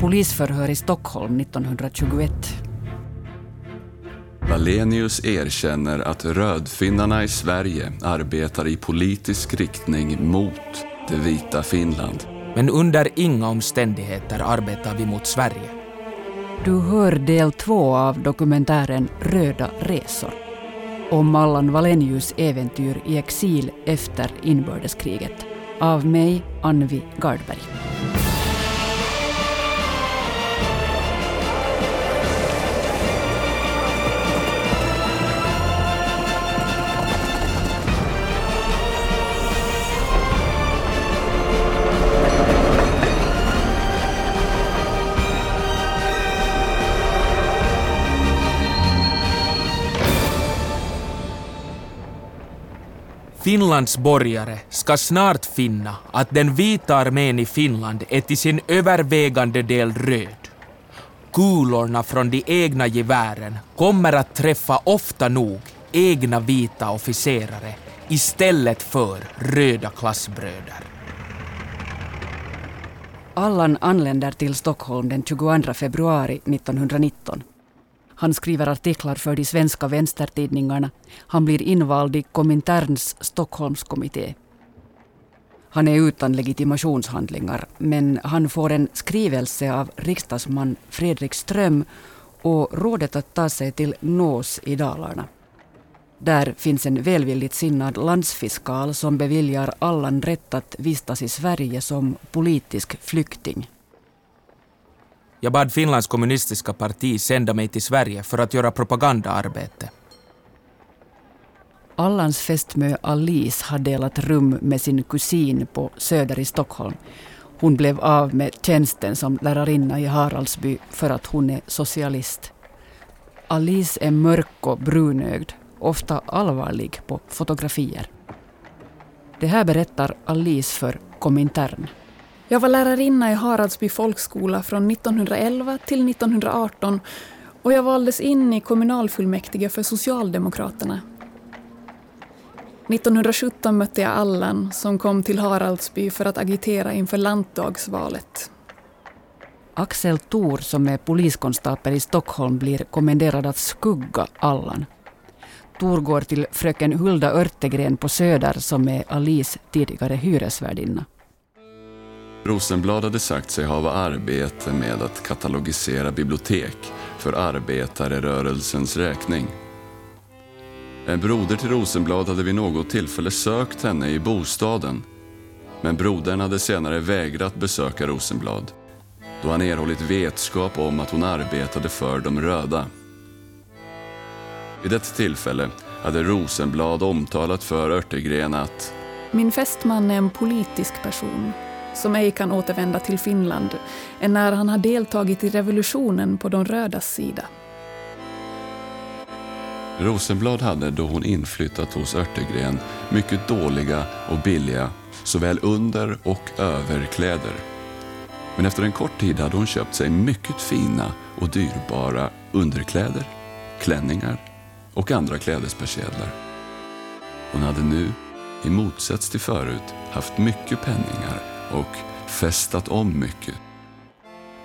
Polisförhör i Stockholm 1921. Valenius erkänner att rödfinnarna i Sverige arbetar i politisk riktning mot det vita Finland. Men under inga omständigheter arbetar vi mot Sverige. Du hör del två av dokumentären Röda resor om Allan Valenius äventyr i exil efter inbördeskriget. Av mig, Anvi Gardberg. Finlands borgare ska snart finna att den vita armén i Finland är till sin övervägande del röd. Kulorna från de egna gevären kommer att träffa ofta nog egna vita officerare istället för röda klassbröder. Allan anländer till Stockholm den 22 februari 1919. Han skriver artiklar för de svenska vänstertidningarna. Han blir invald i Kominterns Stockholmskommitté. Han är utan legitimationshandlingar, men han får en skrivelse av riksdagsman Fredrik Ström och rådet att ta sig till Nås i Dalarna. Där finns en välvilligt sinnad landsfiskal som beviljar Allan rätt att vistas i Sverige som politisk flykting. Jag bad Finlands kommunistiska parti sända mig till Sverige för att göra propagandaarbete. Allans fästmö Alice har delat rum med sin kusin på Söder i Stockholm. Hon blev av med tjänsten som lärarinna i Haraldsby för att hon är socialist. Alice är mörk och brunögd, ofta allvarlig på fotografier. Det här berättar Alice för Komintern. Jag var lärarinna i Haradsby folkskola från 1911 till 1918 och jag valdes in i kommunalfullmäktige för Socialdemokraterna. 1917 mötte jag Allan som kom till Haraldsby för att agitera inför lantdagsvalet. Axel Thor som är poliskonstapel i Stockholm blir kommenderad att skugga Allan. Thor går till fröken Hulda Örtegren på Söder som är Alice tidigare hyresvärdinna. Rosenblad hade sagt sig ha arbete med att katalogisera bibliotek för arbetarrörelsens räkning. En broder till Rosenblad hade vid något tillfälle sökt henne i bostaden men brodern hade senare vägrat besöka Rosenblad då han erhållit vetskap om att hon arbetade för de röda. Vid ett tillfälle hade Rosenblad omtalat för Örtegren att Min fästman är en politisk person som ej kan återvända till Finland än när han har deltagit i revolutionen på de rödas sida. Rosenblad hade då hon inflyttat hos Örtegren mycket dåliga och billiga såväl under och överkläder. Men efter en kort tid hade hon köpt sig mycket fina och dyrbara underkläder, klänningar och andra klädespersedlar. Hon hade nu, i motsats till förut, haft mycket penningar och festat om mycket.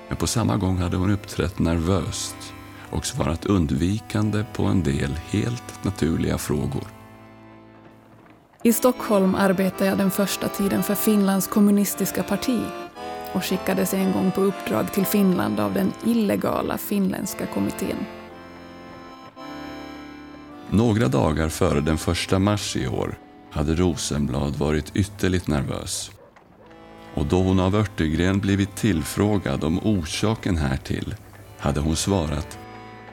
Men på samma gång hade hon uppträtt nervöst och svarat undvikande på en del helt naturliga frågor. I Stockholm arbetade jag den första tiden för Finlands kommunistiska parti och skickades en gång på uppdrag till Finland av den illegala finländska kommittén. Några dagar före den första mars i år hade Rosenblad varit ytterligt nervös. Och då hon av Örtegren blivit tillfrågad om orsaken härtill hade hon svarat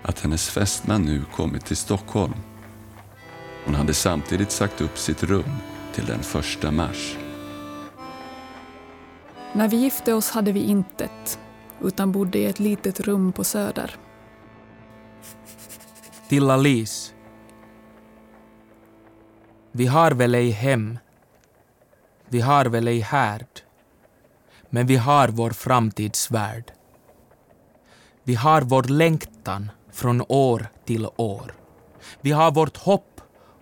att hennes fästman nu kommit till Stockholm. Hon hade samtidigt sagt upp sitt rum till den första mars. När vi gifte oss hade vi intet, utan bodde i ett litet rum på Söder. Till Alice. Vi har väl ej hem. Vi har väl ej härd. Men vi har vår framtidsvärld. Vi har vår längtan från år till år. Vi har vårt hopp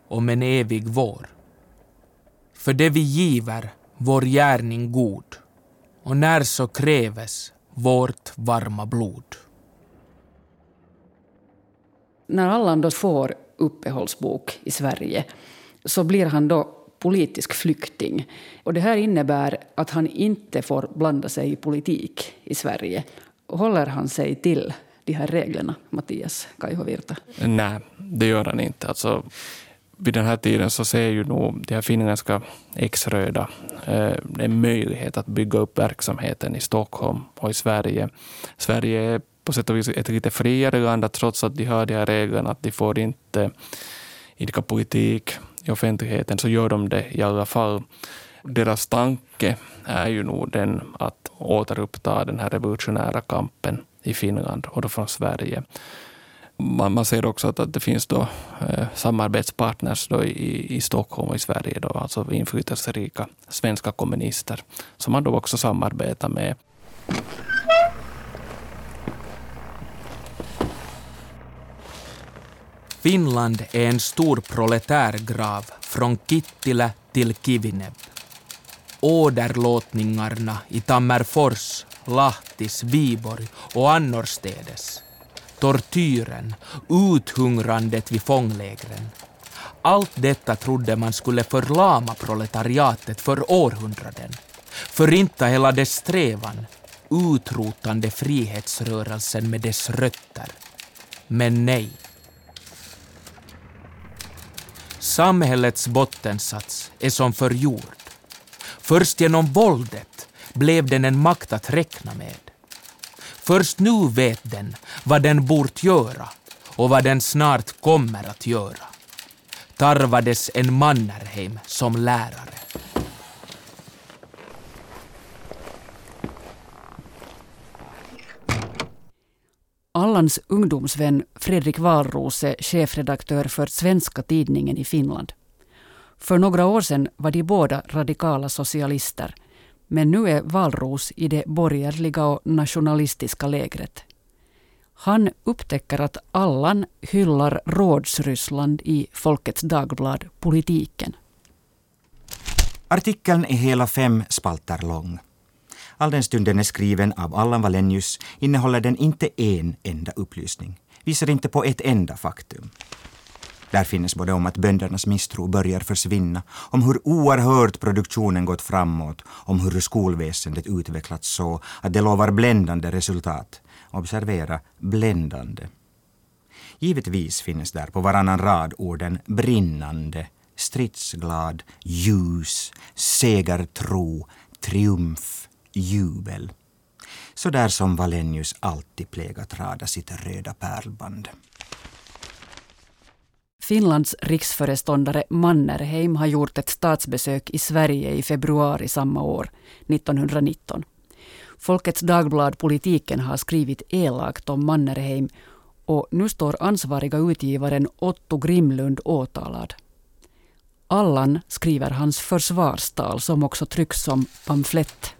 om en evig vår. För det vi giver vår gärning god och när så kräves vårt varma blod. När Allan då får uppehållsbok i Sverige så blir han då politisk flykting. Och det här innebär att han inte får blanda sig i politik i Sverige. Håller han sig till de här reglerna, Mattias Kaihovirta? Nej, det gör han inte. Alltså, vid den här tiden så ser ju nog de här finländska ex-röda eh, en möjlighet att bygga upp verksamheten i Stockholm och i Sverige. Sverige är på sätt och vis ett lite friare land, trots att de har de här reglerna att de får inte idka politik i offentligheten, så gör de det i alla fall. Deras tanke är ju nog den att återuppta den här revolutionära kampen i Finland och då från Sverige. Man, man ser också att, att det finns då, eh, samarbetspartners då i, i Stockholm och i Sverige, då, alltså inflytelserika svenska kommunister, som man då också samarbetar med. Finland är en stor proletärgrav från Kittilä till Kivineb. Åderlåtningarna i Tammerfors, Lahtis, Viborg och annorstädes. Tortyren, uthungrandet vid fånglägren. Allt detta trodde man skulle förlama proletariatet för århundraden. Förinta hela dess strävan, utrotande frihetsrörelsen med dess rötter. Men nej. Samhällets bottensats är som förgjord. Först genom våldet blev den en makt att räkna med. Först nu vet den vad den bort göra och vad den snart kommer att göra. Tarvades en Mannerheim som lärare. Allans ungdomsvän Fredrik Wahlroos är chefredaktör för Svenska Tidningen i Finland. För några år sedan var de båda radikala socialister. Men nu är Wahlroos i det borgerliga och nationalistiska lägret. Han upptäcker att Allan hyllar Rådsryssland i Folkets Dagblad Politiken. Artikeln är hela fem spalter lång. All den stund den är skriven av Allan Wallenius innehåller den inte en enda upplysning, visar inte på ett enda faktum. Där finns både om att böndernas misstro börjar försvinna, om hur oerhört produktionen gått framåt, om hur skolväsendet utvecklats så att det lovar bländande resultat. Observera, bländande. Givetvis finns där på varannan rad orden brinnande, stridsglad, ljus, segertro, triumf, jubel. Så där som Valenius alltid plägat rada sitt röda pärlband. Finlands riksföreståndare Mannerheim har gjort ett statsbesök i Sverige i februari samma år, 1919. Folkets Dagblad Politiken har skrivit elakt om Mannerheim och nu står ansvariga utgivaren Otto Grimlund åtalad. Allan skriver hans försvarstal som också trycks som pamflett.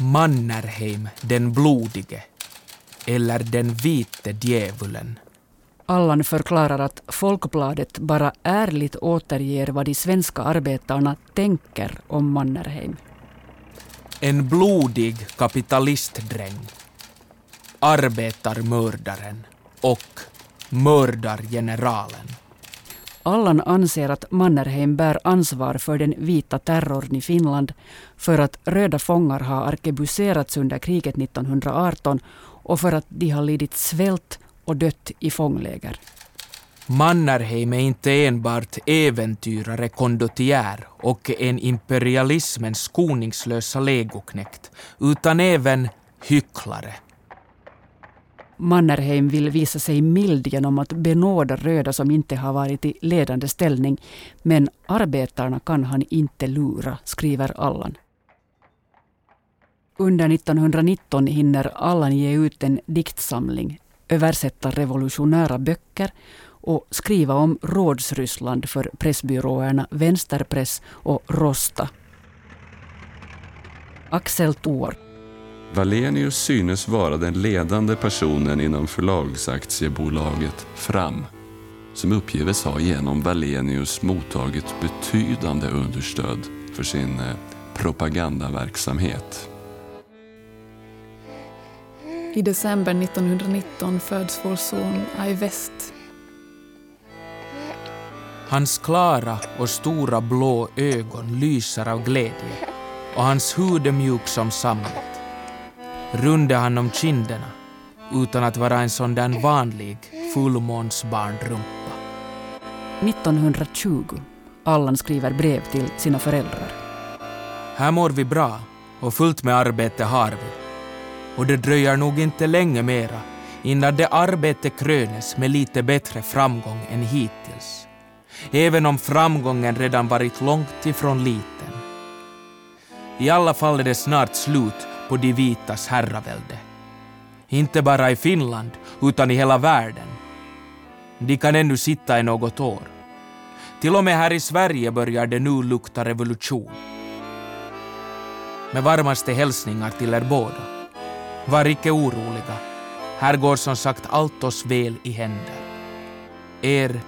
Mannerheim den blodige eller den vite djävulen Allan förklarar att Folkbladet bara ärligt återger vad de svenska arbetarna tänker om Mannerheim. En blodig kapitalistdräng, arbetarmördaren och mördargeneralen. Allan anser att Mannerheim bär ansvar för den vita terrorn i Finland för att röda fångar har arkebuserats under kriget 1918 och för att de har lidit svält och dött i fångläger. Mannerheim är inte enbart äventyrare, kondottiär och en imperialismens skoningslösa legoknekt, utan även hycklare. Mannerheim vill visa sig mild genom att benåda röda som inte har varit i ledande ställning, men arbetarna kan han inte lura, skriver Allan. Under 1919 hinner Allan ge ut en diktsamling, översätta revolutionära böcker och skriva om Rådsryssland för pressbyråerna Vänsterpress och Rosta. Axel Thor. Valenius synes vara den ledande personen inom förlagsaktiebolaget Fram som uppgives ha genom Valenius mottagit betydande understöd för sin eh, propagandaverksamhet. I december 1919 föds vår son Ai West. Hans klara och stora blå ögon lyser av glädje och hans hud är mjuk som sammet. Rund är han om kinderna utan att vara en sån där vanlig fullmånsbarnrumpa. 1920. Allan skriver brev till sina föräldrar. Här mår vi bra och fullt med arbete har vi. Och det dröjer nog inte länge mera innan det arbete krönes med lite bättre framgång än hittills. Även om framgången redan varit långt ifrån liten. I alla fall är det snart slut på de vitas herravälde. Inte bara i Finland, utan i hela världen. De kan ännu sitta i något år. Till och med här i Sverige börjar det nu lukta revolution. Med varmaste hälsningar till er båda. Var icke oroliga. Här går som sagt allt oss väl i händer. Er,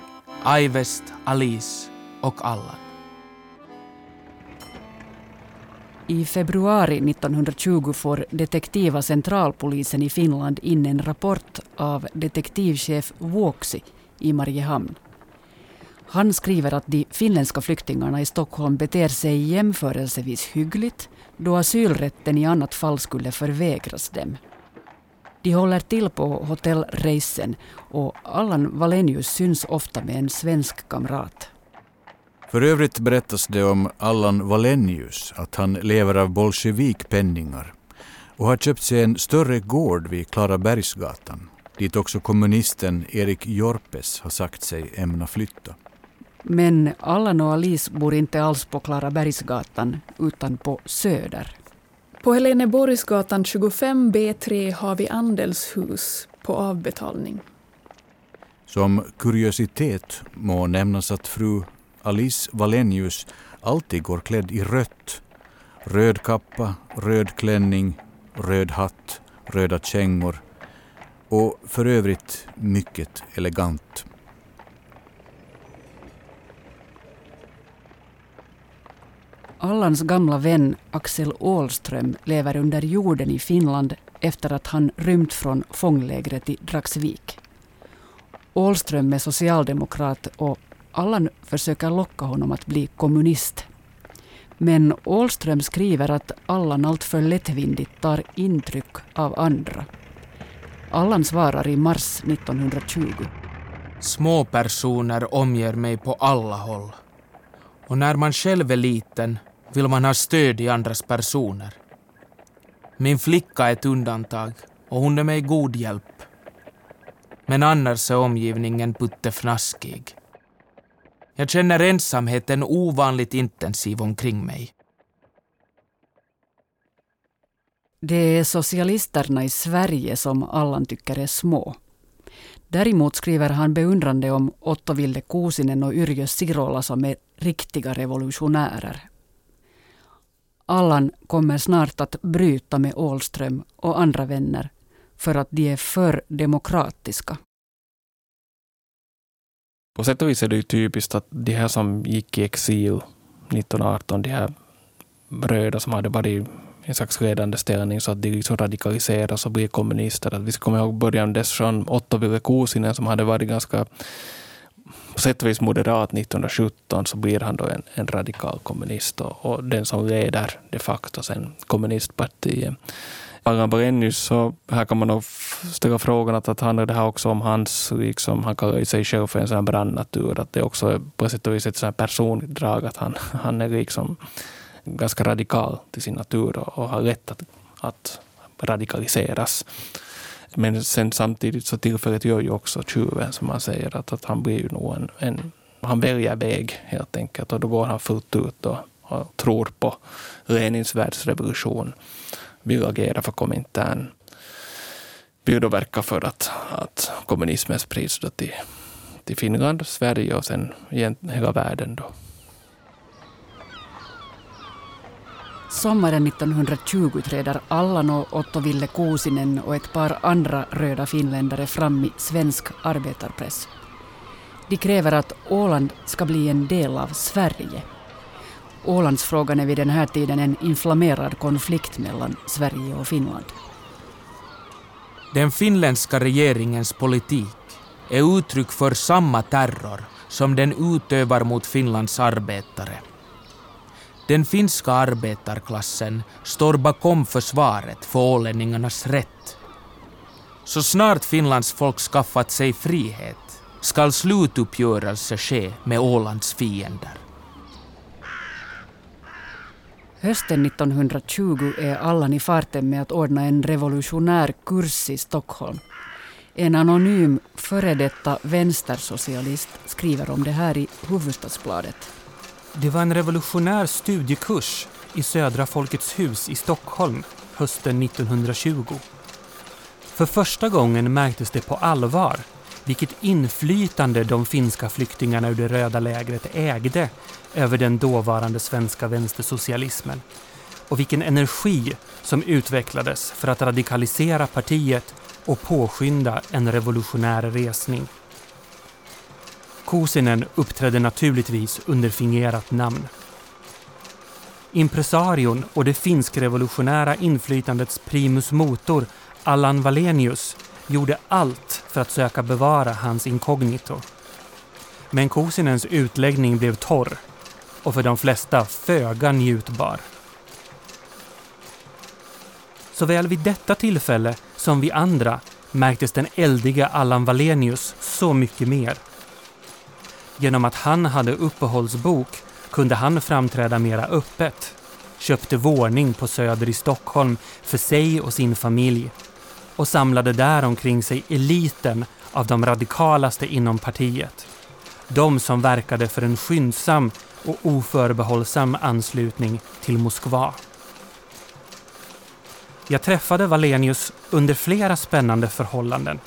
Aivest, Alice och Allan. I februari 1920 får detektiva centralpolisen i Finland in en rapport av detektivchef Vuoksi i Mariehamn. Han skriver att de finländska flyktingarna i Stockholm beter sig jämförelsevis hyggligt då asylrätten i annat fall skulle förvägras dem. De håller till på hotellreisen och Allan Valenius syns ofta med en svensk kamrat. För övrigt berättas det om Allan Valenius att han lever av bolsjevikpenningar och har köpt sig en större gård vid Klarabergsgatan dit också kommunisten Erik Jorpes har sagt sig ämna flytta. Men Allan och Alice bor inte alls på Klarabergsgatan utan på Söder. På Heleneborgsgatan 25B3 har vi andelshus på avbetalning. Som kuriositet må nämnas att fru Alice Valenius alltid går klädd i rött. Röd kappa, röd klänning, röd hatt, röda kängor och för övrigt mycket elegant. Allans gamla vän Axel Ålström lever under jorden i Finland efter att han rymt från fånglägret i Dragsvik. Ålström är socialdemokrat och Allan försöker locka honom att bli kommunist. Men Ålström skriver att Allan alltför lättvindigt tar intryck av andra. Allan svarar i mars 1920. Små personer omger mig på alla håll. Och när man själv är liten vill man ha stöd i andras personer. Min flicka är ett undantag och hon är mig god hjälp. Men annars är omgivningen puttefnaskig. Jag känner ensamheten ovanligt intensiv omkring mig. Det är socialisterna i Sverige som Allan tycker är små. Däremot skriver han beundrande om Otto Vilde Kuusinen och Yrjö Sirola som är riktiga revolutionärer. Allan kommer snart att bryta med Ålström och andra vänner för att de är för demokratiska. På sätt och vis är det ju typiskt att de här som gick i exil 1918, de här röda som hade varit i en slags ledande ställning så att de liksom radikaliseras och blir kommunister. Att vi ska komma ihåg början dess från Otto Ville Kuusinen som hade varit ganska på sätt och vis moderat 1917 så blir han då en, en radikal kommunist och, och, den som leder de facto sen kommunistpartiet. Allan Brennus, så här kan man nog ställa frågan att, att handlar det här också om hans, liksom, han kallar ju sig själv för en sån här brandnatur, att det också är på sätt och vis ett sånt personligt drag, att han, han är liksom ganska radikal till sin natur och, och har lätt att, att radikaliseras. Men sen samtidigt så tillfället gör ju också tjuven som man säger att, att han blir ju nog en, en, han väljer väg helt enkelt och då går han fullt ut och, och tror på Lenins världsrevolution, vill agera för Komintern, vill då verka för att, att kommunismen sprids då till, till Finland, Sverige och sen hela världen. Då. Sommaren 1920 träder Allan och Otto Ville Kuusinen och ett par andra röda finländare fram i svensk arbetarpress. De kräver att Åland ska bli en del av Sverige. Ålandsfrågan är vid den här tiden en inflammerad konflikt mellan Sverige och Finland. Den finländska regeringens politik är uttryck för samma terror som den utövar mot Finlands arbetare. Den finska arbetarklassen står bakom försvaret för ålänningarnas rätt. Så snart Finlands folk skaffat sig frihet skall slutuppgörelse ske med Ålands fiender. Hösten 1920 är Allan i farten med att ordna en revolutionär kurs i Stockholm. En anonym före detta vänstersocialist skriver om det här i Hufvudstadsbladet. Det var en revolutionär studiekurs i Södra Folkets hus i Stockholm hösten 1920. För första gången märktes det på allvar vilket inflytande de finska flyktingarna ur det röda lägret ägde över den dåvarande svenska vänstersocialismen och vilken energi som utvecklades för att radikalisera partiet och påskynda en revolutionär resning. Kosinen uppträdde naturligtvis under fingerat namn. Impresarion och det finsk-revolutionära inflytandets primus motor Allan Wallenius gjorde allt för att söka bevara hans inkognito. Men Kosinens utläggning blev torr och för de flesta föga njutbar. Såväl vid detta tillfälle som vid andra märktes den eldiga Allan Wallenius så mycket mer. Genom att han hade uppehållsbok kunde han framträda mera öppet, köpte våning på Söder i Stockholm för sig och sin familj och samlade där omkring sig eliten av de radikalaste inom partiet. De som verkade för en skyndsam och oförbehållsam anslutning till Moskva. Jag träffade Valenius under flera spännande förhållanden.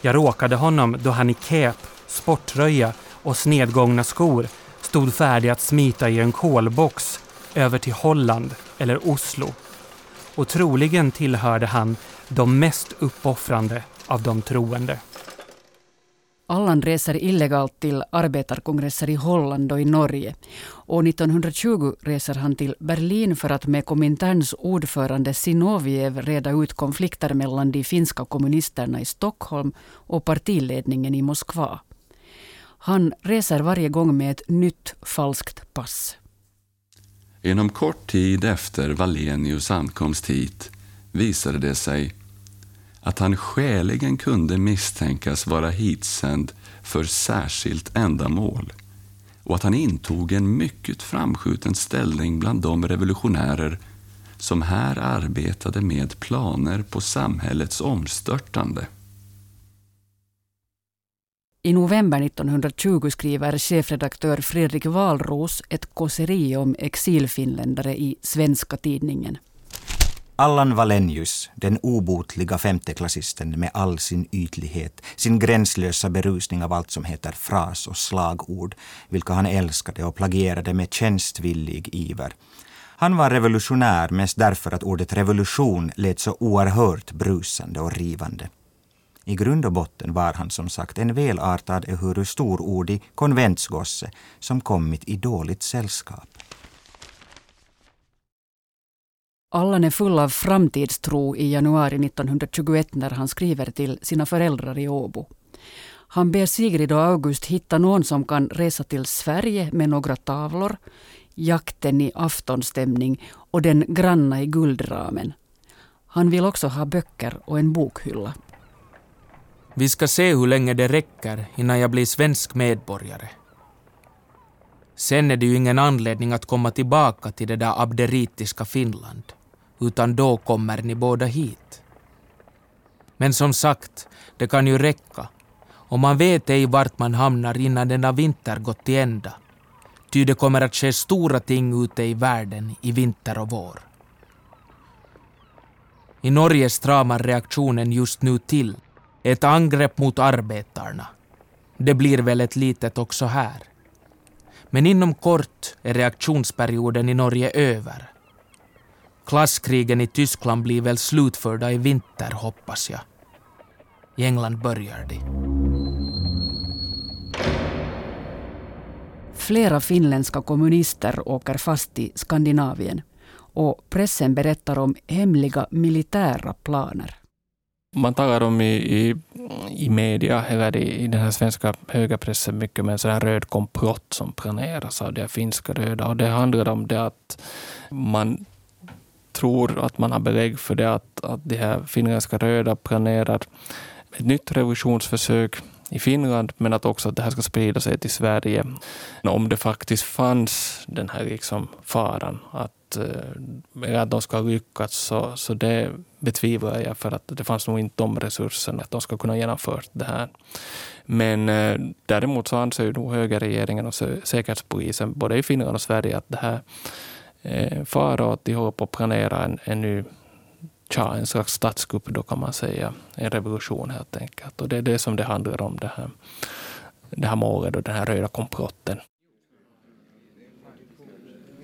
Jag råkade honom då han i kep, sporttröja och snedgångna skor stod färdig att smita i en kolbox över till Holland eller Oslo. Och troligen tillhörde han de mest uppoffrande av de troende. Allan reser illegalt till arbetarkongresser i Holland och i Norge. År 1920 reser han till Berlin för att med Kominterns ordförande Sinoviev reda ut konflikter mellan de finska kommunisterna i Stockholm och partiledningen i Moskva. Han reser varje gång med ett nytt falskt pass. Inom kort tid efter Wallenius ankomst hit visade det sig att han skäligen kunde misstänkas vara hitsänd för särskilt ändamål och att han intog en mycket framskjuten ställning bland de revolutionärer som här arbetade med planer på samhällets omstörtande. I november 1920 skriver chefredaktör Fredrik Wahlroos ett kåseri om exilfinländare i Svenska Tidningen. Allan Wallenius, den obotliga femteklassisten med all sin ytlighet, sin gränslösa berusning av allt som heter fras och slagord, vilka han älskade och plagierade med tjänstvillig iver. Han var revolutionär mest därför att ordet revolution lät så oerhört brusande och rivande. I grund och botten var han som sagt en välartad ehuru storordig konventsgosse som kommit i dåligt sällskap. Allan är full av framtidstro i januari 1921 när han skriver till sina föräldrar i Åbo. Han ber Sigrid och August hitta någon som kan resa till Sverige med några tavlor, jakten i aftonstämning och den granna i guldramen. Han vill också ha böcker och en bokhylla. Vi ska se hur länge det räcker innan jag blir svensk medborgare. Sen är det ju ingen anledning att komma tillbaka till det där abderitiska Finland utan då kommer ni båda hit. Men som sagt, det kan ju räcka och man vet ej vart man hamnar innan denna vinter gått till ända. Ty det kommer att ske stora ting ute i världen i vinter och vår. I Norge stramar reaktionen just nu till. Ett angrepp mot arbetarna. Det blir väl ett litet också här. Men inom kort är reaktionsperioden i Norge över. Klasskrigen i Tyskland blir väl slutförda i vinter, hoppas jag. I England börjar de. Flera finländska kommunister åker fast i Skandinavien och pressen berättar om hemliga militära planer. Man talar om i, i, i media, eller i, i den här svenska högerpressen, mycket med en sån röd komplott som planeras av de finska röda. Och det handlar om det att man tror att man har belägg för det, att, att de här finländska röda planerar ett nytt revolutionsförsök i Finland, men att också att det här ska sprida sig till Sverige. Om det faktiskt fanns den här liksom faran att, eh, att de ska lyckas, så, så det betvivlar jag, för att det fanns nog inte de resurserna att de ska kunna genomföra det här. Men eh, däremot så anser ju nog högerregeringen och säkerhetspolisen, både i Finland och Sverige, att det här eh, fara och att de håller på att planera en, en ny tja, en slags statskupp då kan man säga. En revolution helt enkelt. Och det är det som det handlar om, det här, det här målet och den här röda komplotten.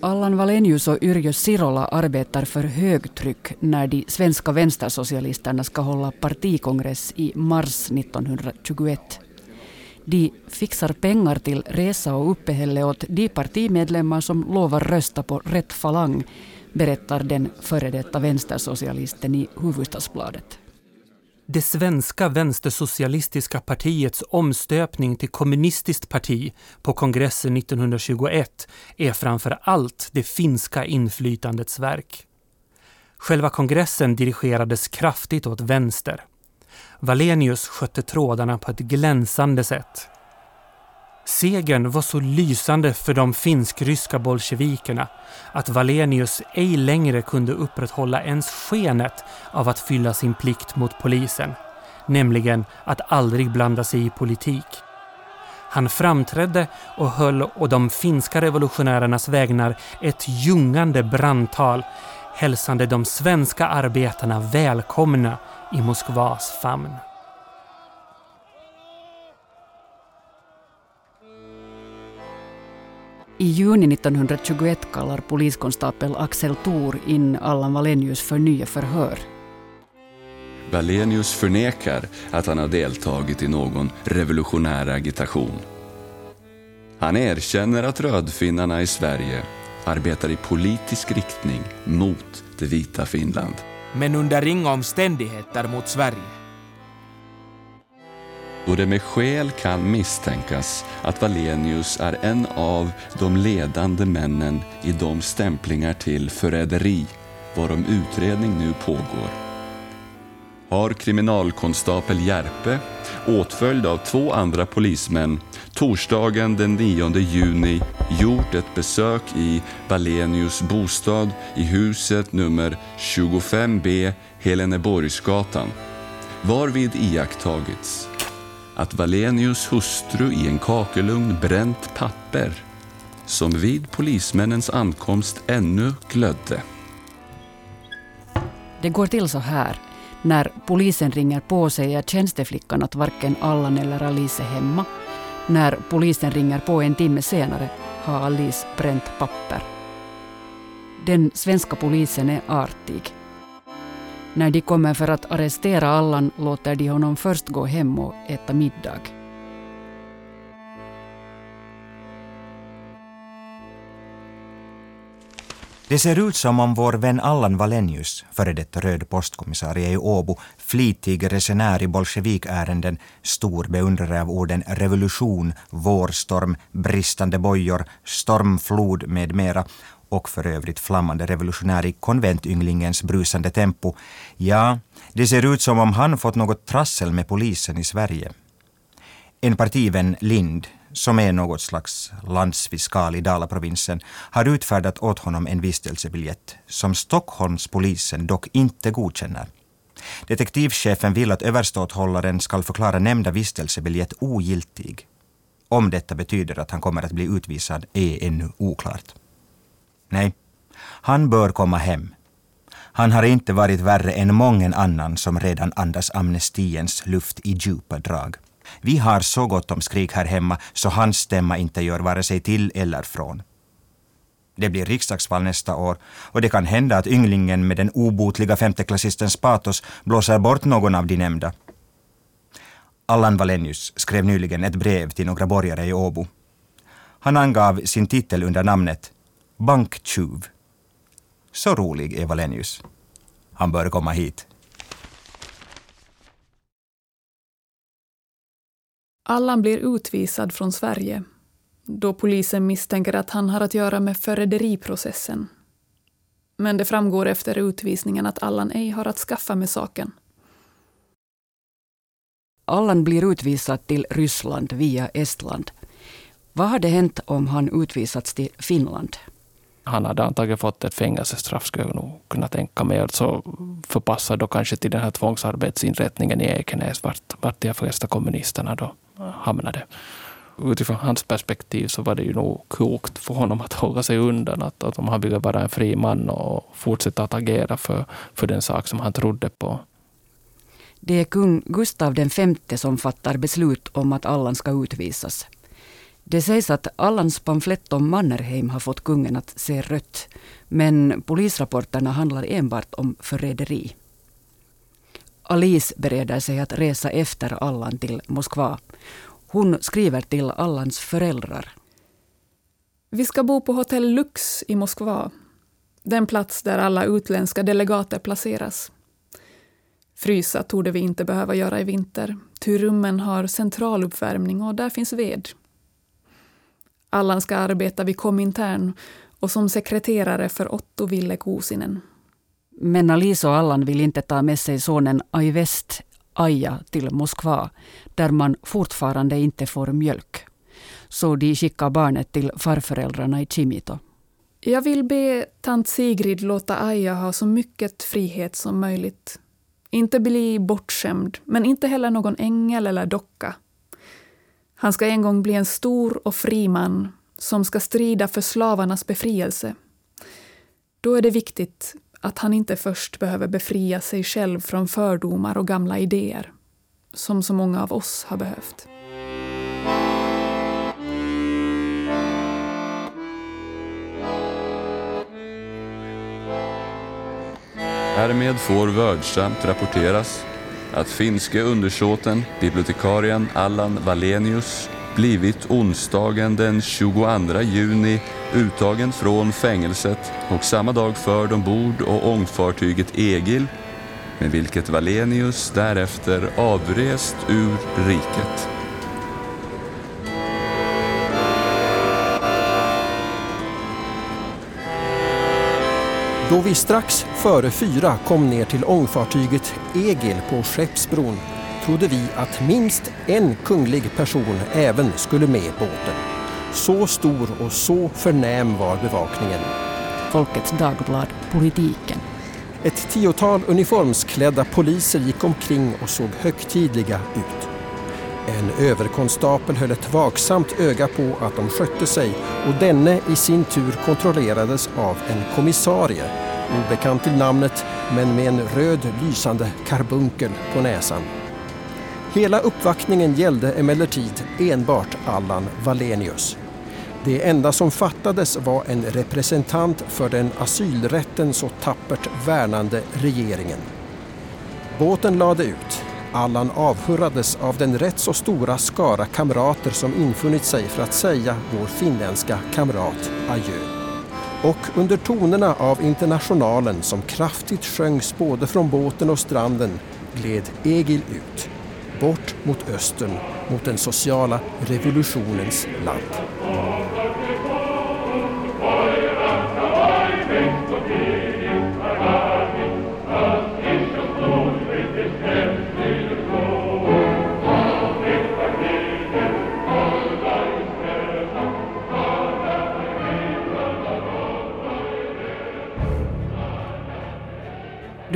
Allan Valenius och Yrjö Sirola arbetar för högtryck när de svenska vänstersocialisterna ska hålla partikongress i mars 1921. De fixar pengar till resa och uppehälle åt de partimedlemmar som lovar rösta på rätt falang, berättar den före detta vänstersocialisten i Hufvudstadsbladet. Det svenska vänstersocialistiska partiets omstöpning till kommunistiskt parti på kongressen 1921 är framför allt det finska inflytandets verk. Själva kongressen dirigerades kraftigt åt vänster. Valenius skötte trådarna på ett glänsande sätt. Segern var så lysande för de finsk-ryska bolsjevikerna att Valenius ej längre kunde upprätthålla ens skenet av att fylla sin plikt mot polisen, nämligen att aldrig blanda sig i politik. Han framträdde och höll å de finska revolutionärernas vägnar ett ljungande brandtal hälsande de svenska arbetarna välkomna i Moskvas famn. I juni 1921 kallar poliskonstapel Axel Thor in Allan Valenius för nya förhör. Valenius förnekar att han har deltagit i någon revolutionär agitation. Han erkänner att rödfinnarna i Sverige arbetar i politisk riktning mot det vita Finland. Men under inga omständigheter mot Sverige då det med skäl kan misstänkas att Valenius är en av de ledande männen i de stämplingar till förräderi varom utredning nu pågår. Har kriminalkonstapel Järpe, åtföljd av två andra polismän, torsdagen den 9 juni gjort ett besök i Valenius bostad i huset nummer 25B Heleneborgsgatan, varvid iakttagits att Valenius hustru i en kakelugn bränt papper som vid polismännens ankomst ännu glödde. Det går till så här. När polisen ringer på säger tjänsteflickan att varken Allan eller Alice är hemma. När polisen ringer på en timme senare har Alice bränt papper. Den svenska polisen är artig. När de kommer för att arrestera Allan låter de honom först gå hem och äta middag. Det ser ut som om vår vän Allan Valenius, före detta röd postkommissarie i Åbo, flitig resenär i bolsjevikärenden, stor beundrare av orden revolution, vårstorm, bristande bojor, stormflod med mera och för övrigt flammande revolutionär i konventynglingens brusande tempo. Ja, det ser ut som om han fått något trassel med polisen i Sverige. En partivän, Lind, som är något slags landsfiskal i Dalaprovinsen, har utfärdat åt honom en vistelsebiljett som Stockholmspolisen dock inte godkänner. Detektivchefen vill att överståthållaren skall förklara nämnda vistelsebiljett ogiltig. Om detta betyder att han kommer att bli utvisad är ännu oklart. Nej, han bör komma hem. Han har inte varit värre än mången annan som redan andas amnestiens luft i djupa drag. Vi har så gott om skrik här hemma så hans stämma inte gör vare sig till eller från. Det blir riksdagsval nästa år och det kan hända att ynglingen med den obotliga femteklassistens patos blåser bort någon av de nämnda. Allan Valenius skrev nyligen ett brev till några borgare i Åbo. Han angav sin titel under namnet Banktjuv. Så rolig är Valenius. Han bör komma hit. Allan blir utvisad från Sverige då polisen misstänker att han har att göra med förräderiprocessen. Men det framgår efter utvisningen att Allan ej har att skaffa med saken. Allan blir utvisad till Ryssland via Estland. Vad hade hänt om han utvisats till Finland? Han hade antagligen fått ett fängelsestraff, skulle jag nog kunna tänka mig. Alltså förpassad då kanske till den här tvångsarbetsinrättningen i Ekenäs, vart, vart de flesta kommunisterna då hamnade. Utifrån hans perspektiv så var det ju nog klokt för honom att hålla sig undan. Att, att om han ville vara en fri man och fortsätta att agera för, för den sak som han trodde på. Det är kung Gustav V som fattar beslut om att Allan ska utvisas. Det sägs att Allans pamflett om Mannerheim har fått kungen att se rött. Men polisrapporterna handlar enbart om förräderi. Alice bereder sig att resa efter Allan till Moskva. Hon skriver till Allans föräldrar. Vi ska bo på hotell Lux i Moskva. Den plats där alla utländska delegater placeras. Frysa torde vi inte behöva göra i vinter, ty rummen har centraluppvärmning och där finns ved. Allan ska arbeta vid Komintern och som sekreterare för Otto Ville Kuusinen. Men Alice och Allan vill inte ta med sig sonen Aivest Aja till Moskva, där man fortfarande inte får mjölk. Så de skickar barnet till farföräldrarna i Chimito. Jag vill be tant Sigrid låta Aja ha så mycket frihet som möjligt. Inte bli bortskämd, men inte heller någon ängel eller docka. Han ska en gång bli en stor och fri man som ska strida för slavarnas befrielse. Då är det viktigt att han inte först behöver befria sig själv från fördomar och gamla idéer, som så många av oss har behövt. Härmed får vördsamt rapporteras att finske undersåten, bibliotekarien Allan Wallenius blivit onsdagen den 22 juni uttagen från fängelset och samma dag förd ombord och ångfartyget Egil med vilket Wallenius därefter avrest ur riket. Då vi strax före fyra kom ner till ångfartyget Egil på Skeppsbron trodde vi att minst en kunglig person även skulle med båten. Så stor och så förnäm var bevakningen. Folkets Dagblad Politiken. Ett tiotal uniformsklädda poliser gick omkring och såg högtidliga ut. En överkonstapel höll ett vaksamt öga på att de skötte sig och denne i sin tur kontrollerades av en kommissarie, obekant till namnet men med en röd lysande karbunkel på näsan. Hela uppvaktningen gällde emellertid enbart Allan Wallenius. Det enda som fattades var en representant för den asylrätten så tappert värnande regeringen. Båten lade ut. Allan avhurrades av den rätt så stora skara kamrater som infunnit sig för att säga vår finländska kamrat adjö. Och under tonerna av Internationalen som kraftigt sjöngs både från båten och stranden gled Egil ut bort mot östern, mot den sociala revolutionens land.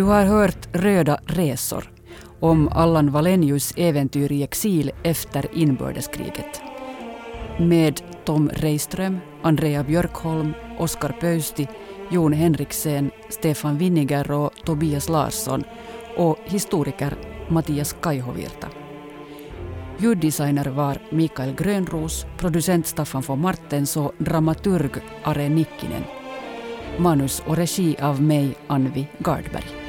Du har hört Röda resor om Allan Wallenius äventyr i exil efter inbördeskriget. Med Tom Reiström, Andrea Björkholm, Oskar Pöysti, Jon Henriksen, Stefan Winniger och Tobias Larsson och historiker Mattias Kaihovirta. Ljuddesigner var Mikael Grönros, producent Staffan von Martens och dramaturg Are Nikkinen. Manus och regi av mig, Anvi Gardberg.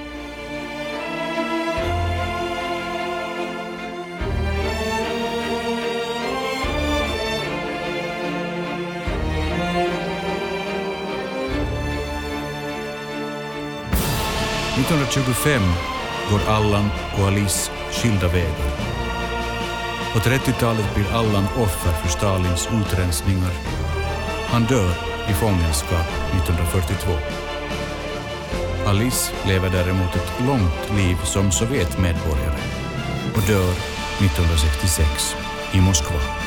–1925 går Allan och Alice skilda vägar. På 30-talet blir Allan offer för Stalins utrensningar. Han dör i fångenskap 1942. Alice lever däremot ett långt liv som Sovjetmedborgare och dör 1966 i Moskva.